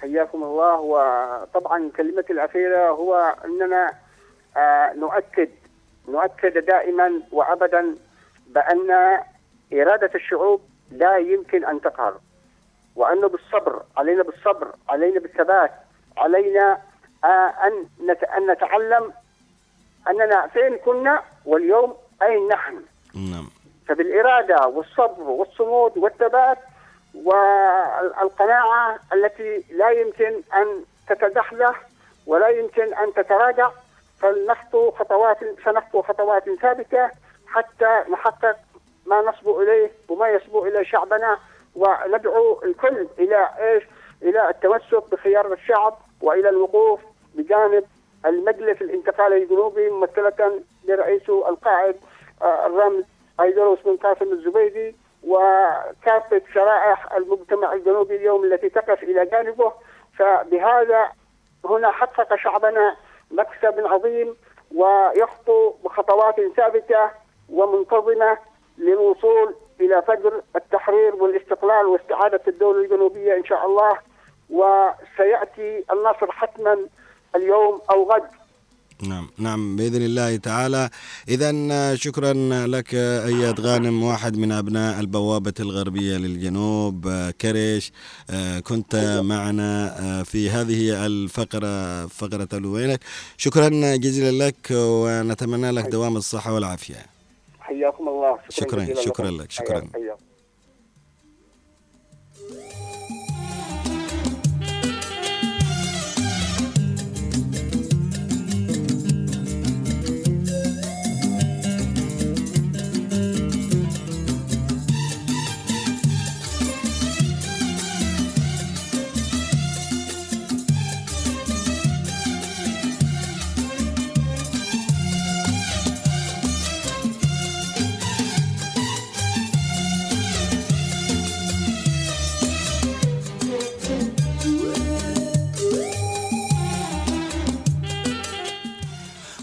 حياكم الله. وطبعا كلمتي الأخيرة هو أننا نؤكد نؤكد دائما وأبدا بأن إرادة الشعوب لا يمكن أن تقهر وأنه بالصبر علينا بالصبر علينا بالثبات علينا آه، نت- أن نتعلم أننا فين كنا واليوم أين نحن. نعم. فبالإرادة والصبر والصمود والثبات والقناعة التي لا يمكن أن تتدحلح ولا يمكن أن تتراجع فلنخطو خطوات سنخطو خطوات ثابتة حتى نحقق ما نصبو إليه وما يصبو إليه شعبنا وندعو الكل إلى إيش؟ إلى التمسك بخيار الشعب وإلى الوقوف بجانب المجلس الانتقالي الجنوبي ممثلة برئيسه القائد آه، الرمز أيدروس بن قاسم الزبيدي وكافة شرائح المجتمع الجنوبي اليوم التي تقف إلى جانبه فبهذا هنا حقق شعبنا مكسب عظيم ويخطو بخطوات ثابتة ومنتظمة للوصول إلى فجر التحرير والاستقلال واستعادة الدولة الجنوبية إن شاء الله. وسيأتي النصر حتما اليوم أو غد. نعم. نعم بإذن الله تعالى. إذا شكرا لك أياد غانم واحد من أبناء البوابة الغربية للجنوب. كرش كنت معنا في هذه الفقرة فقرة الوينك. شكرا جزيلا لك ونتمنى لك دوام الصحة والعافية. حياكم الله. شكرا شكرا, شكرا لك شكرا. حياك.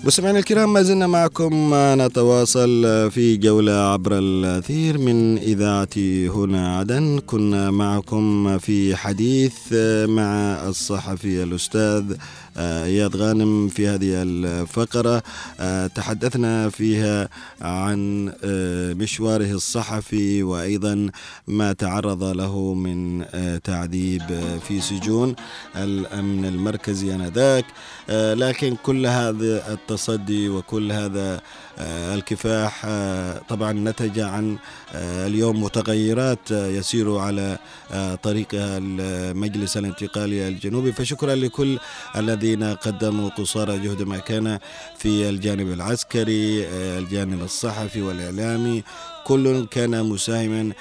مستمعينا الكرام ما زلنا معكم نتواصل في جولة عبر الأثير من إذاعة هنا عدن. كنا معكم في حديث مع الصحفي الأستاذ إياد غانم في هذه الفقرة. تحدثنا فيها عن مشواره الصحفي وأيضا ما تعرض له من تعذيب في سجون الأمن المركزي آنذاك. لكن كل هذا التصدي وكل هذا الكفاح طبعا نتج عن اليوم متغيرات يسير على طريقها المجلس الانتقالي الجنوبي. فشكرا لكل الذين قدموا قصارى جهد ما كان في الجانب العسكري الجانب الصحفي والإعلامي. كل كان مساهما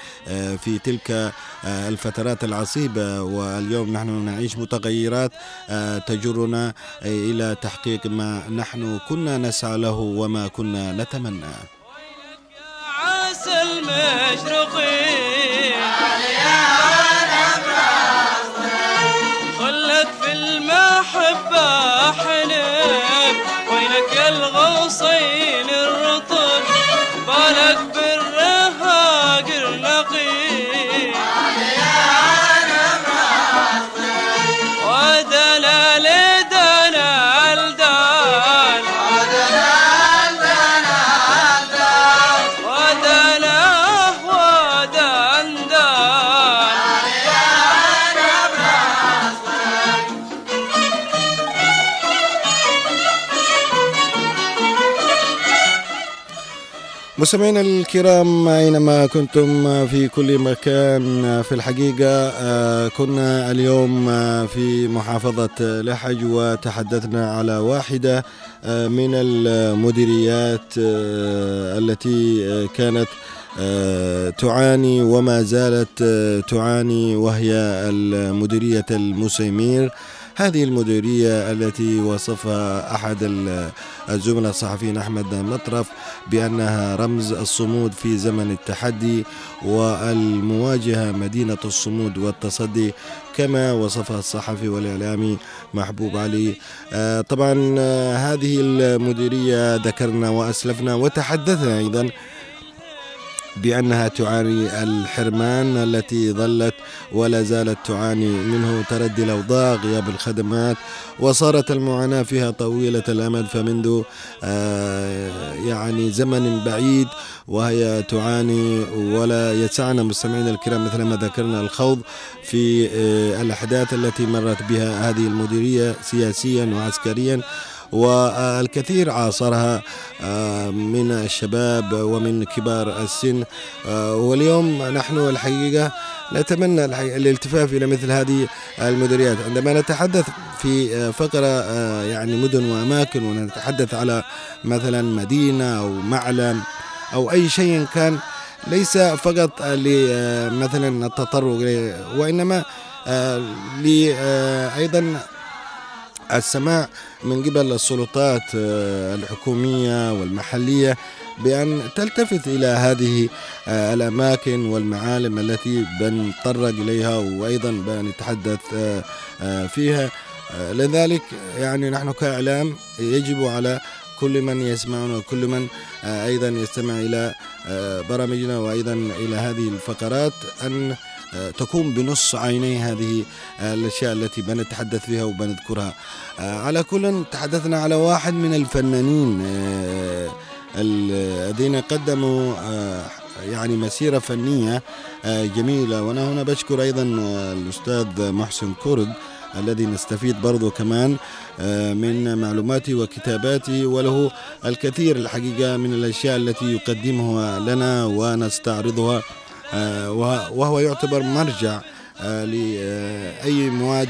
في تلك الفترات العصيبة. واليوم نحن نعيش متغيرات تجرنا إلى تحقيق ما نحن كنا نسعى له وما كنا نتمنى. المشرقين مستمعينا الكرام أينما كنتم في كل مكان في الحقيقة كنا اليوم في محافظة لحج وتحدثنا على واحدة من المديريات التي كانت تعاني وما زالت تعاني وهي المديرية المسيمير. هذه المديرية التي وصفها أحد الزملاء الصحفيين أحمد مطرف بأنها رمز الصمود في زمن التحدي والمواجهة مدينة الصمود والتصدي كما وصفها الصحفي والإعلامي محبوب علي. طبعا هذه المديرية ذكرنا وأسلفنا وتحدثنا أيضا بأنها تعاني الحرمان التي ظلت ولا زالت تعاني منه تردي الأوضاع غياب الخدمات وصارت المعاناة فيها طويلة الأمد. فمنذ يعني زمن بعيد وهي تعاني ولا يسعنا مستمعينا الكرام مثل ما ذكرنا الخوض في الأحداث التي مرت بها هذه المديرية سياسيا وعسكريا. والكثير عاصرها من الشباب ومن كبار السن. واليوم نحن الحقيقة نتمنى الالتفاف إلى مثل هذه المديريات. عندما نتحدث في فقرة يعني مدن وأماكن ونتحدث على مثلا مدينة أو معلم أو أي شيء كان ليس فقط لمثلا التطرق وإنما أيضا السماع من قبل السلطات الحكومية والمحلية بأن تلتفت إلى هذه الأماكن والمعالم التي بنتطرق إليها وأيضا بنتحدث فيها. لذلك يعني نحن كإعلام يجب على كل من يسمعنا وكل من أيضا يستمع إلى برامجنا وأيضا إلى هذه الفقرات أن تكون بنص عيني هذه الأشياء التي بنتحدث فيها وبنذكرها. على كل تحدثنا على واحد من الفنانين الذين قدموا يعني مسيرة فنية جميلة. وأنا هنا بشكر أيضا الأستاذ محسن كرد الذي نستفيد برضو كمان من معلوماتي وكتاباتي وله الكثير الحقيقة من الأشياء التي يقدمها لنا ونستعرضها. وهو يعتبر مرجع لأي مواد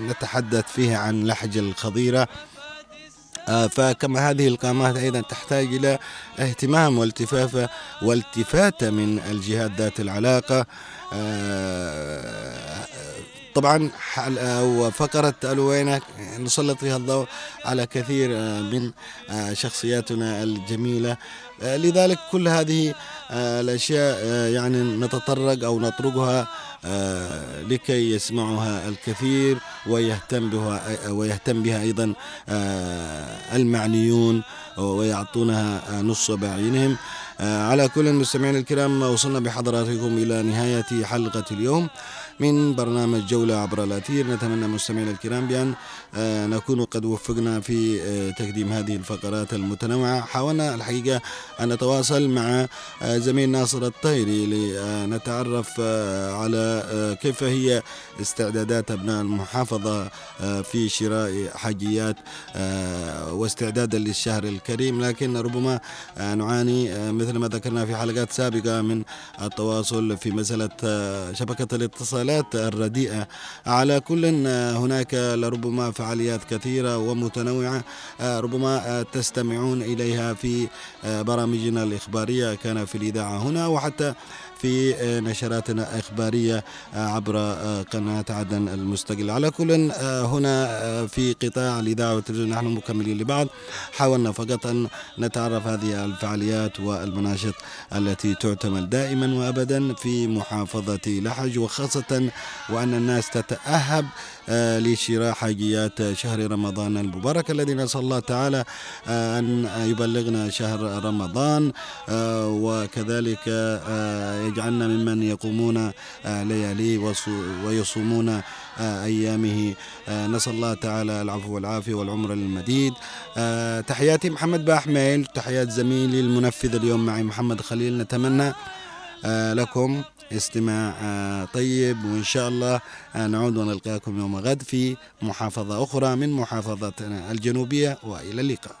نتحدث فيها عن لحج الخضيرة. فكما هذه القامات أيضا تحتاج إلى اهتمام والتفافة والتفاتة من الجهات ذات العلاقة. طبعا وفقرة ألوينك نسلط فيها الضوء على كثير من شخصياتنا الجميلة. لذلك كل هذه الأشياء يعني نتطرق أو نطرقها لكي يسمعها الكثير ويهتم بها ويهتم بها أيضا المعنيون ويعطونها نص بعينهم. على كل المستمعين الكرام وصلنا بحضراتكم إلى نهاية حلقة اليوم من برنامج جولة عبر الأثير. نتمنى مستمعينا الكرام بأن نكون قد وفقنا في تقديم هذه الفقرات المتنوعة. حاولنا الحقيقة أن نتواصل مع زميل ناصر الطيري لنتعرف على كيف هي استعدادات أبناء المحافظة في شراء حاجيات واستعدادا للشهر الكريم. لكن ربما نعاني مثل ما ذكرنا في حلقات سابقة من التواصل في مسألة شبكة الاتصالات الرديئة. على كل هناك لربما فعاليات كثيرة ومتنوعة ربما تستمعون إليها في برامجنا الإخبارية. كان في الإذاعة هنا وحتى في نشراتنا الإخبارية عبر قناة عدن المستقل. على كل هنا في قطاع الإذاعة والتلفزيون نحن مكملين لبعض. حاولنا فقط أن نتعرف هذه الفعاليات والمناشط التي تعتمد دائما وأبدا في محافظة لحج وخاصة وأن الناس تتأهب لشراء حاجيات شهر رمضان المبارك الذي نسأل الله تعالى أن يبلغنا شهر رمضان وكذلك يجعلنا ممن يقومون لياليه ويصومون أيامه. نسأل الله تعالى العفو والعافية والعمر المديد. تحياتي محمد بأحميل تحيات زميلي المنفذ اليوم معي محمد خليل. نتمنى لكم استماع طيب وإن شاء الله نعود ونلقاكم يوم غد في محافظة أخرى من محافظتنا الجنوبية وإلى اللقاء.